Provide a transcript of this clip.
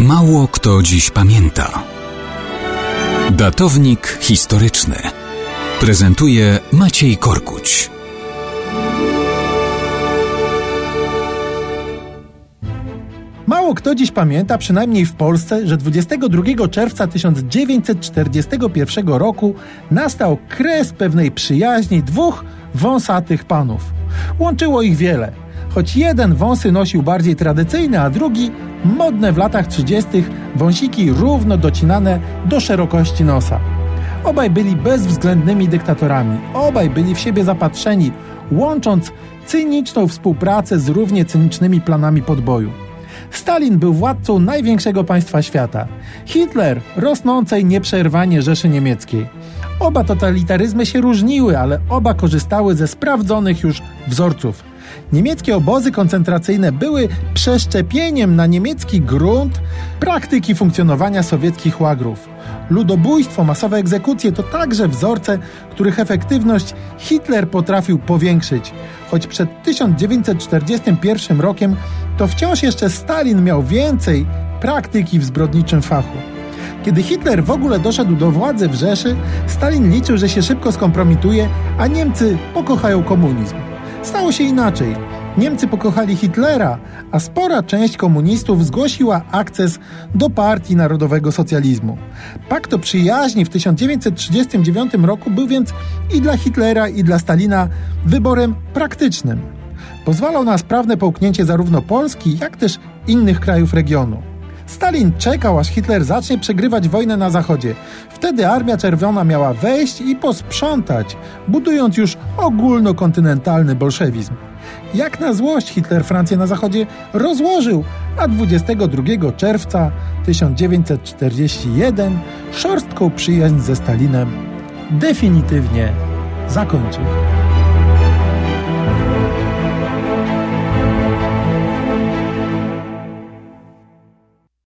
Mało kto dziś pamięta. Datownik historyczny prezentuje Maciej Korkuć. Mało kto dziś pamięta, przynajmniej w Polsce, że 22 czerwca 1941 roku nastał kres pewnej przyjaźni dwóch wąsatych panów. Łączyło ich wiele, choć jeden wąsy nosił bardziej tradycyjne, a drugi modne w latach 30. wąsiki równo docinane do szerokości nosa. Obaj byli bezwzględnymi dyktatorami, obaj byli w siebie zapatrzeni, łącząc cyniczną współpracę z równie cynicznymi planami podboju. Stalin był władcą największego państwa świata, Hitler rosnącej nieprzerwanie Rzeszy Niemieckiej. Oba totalitaryzmy się różniły, ale oba korzystały ze sprawdzonych już wzorców. Niemieckie obozy koncentracyjne były przeszczepieniem na niemiecki grunt praktyki funkcjonowania sowieckich łagrów. Ludobójstwo, masowe egzekucje to także wzorce, których efektywność Hitler potrafił powiększyć. Choć przed 1941 rokiem to wciąż jeszcze Stalin miał więcej praktyki w zbrodniczym fachu. Kiedy Hitler w ogóle doszedł do władzy w Rzeszy, Stalin liczył, że się szybko skompromituje, a Niemcy pokochają komunizm. Stało się inaczej. Niemcy pokochali Hitlera, a spora część komunistów zgłosiła akces do Partii Narodowego Socjalizmu. Pakt o przyjaźni w 1939 roku był więc i dla Hitlera, i dla Stalina wyborem praktycznym. Pozwalał na sprawne połknięcie zarówno Polski, jak też innych krajów regionu. Stalin czekał, aż Hitler zacznie przegrywać wojnę na zachodzie. Wtedy Armia Czerwona miała wejść i posprzątać, budując już ogólnokontynentalny bolszewizm. Jak na złość Hitler Francję na zachodzie rozłożył, a 22 czerwca 1941 szorstką przyjaźń ze Stalinem definitywnie zakończył.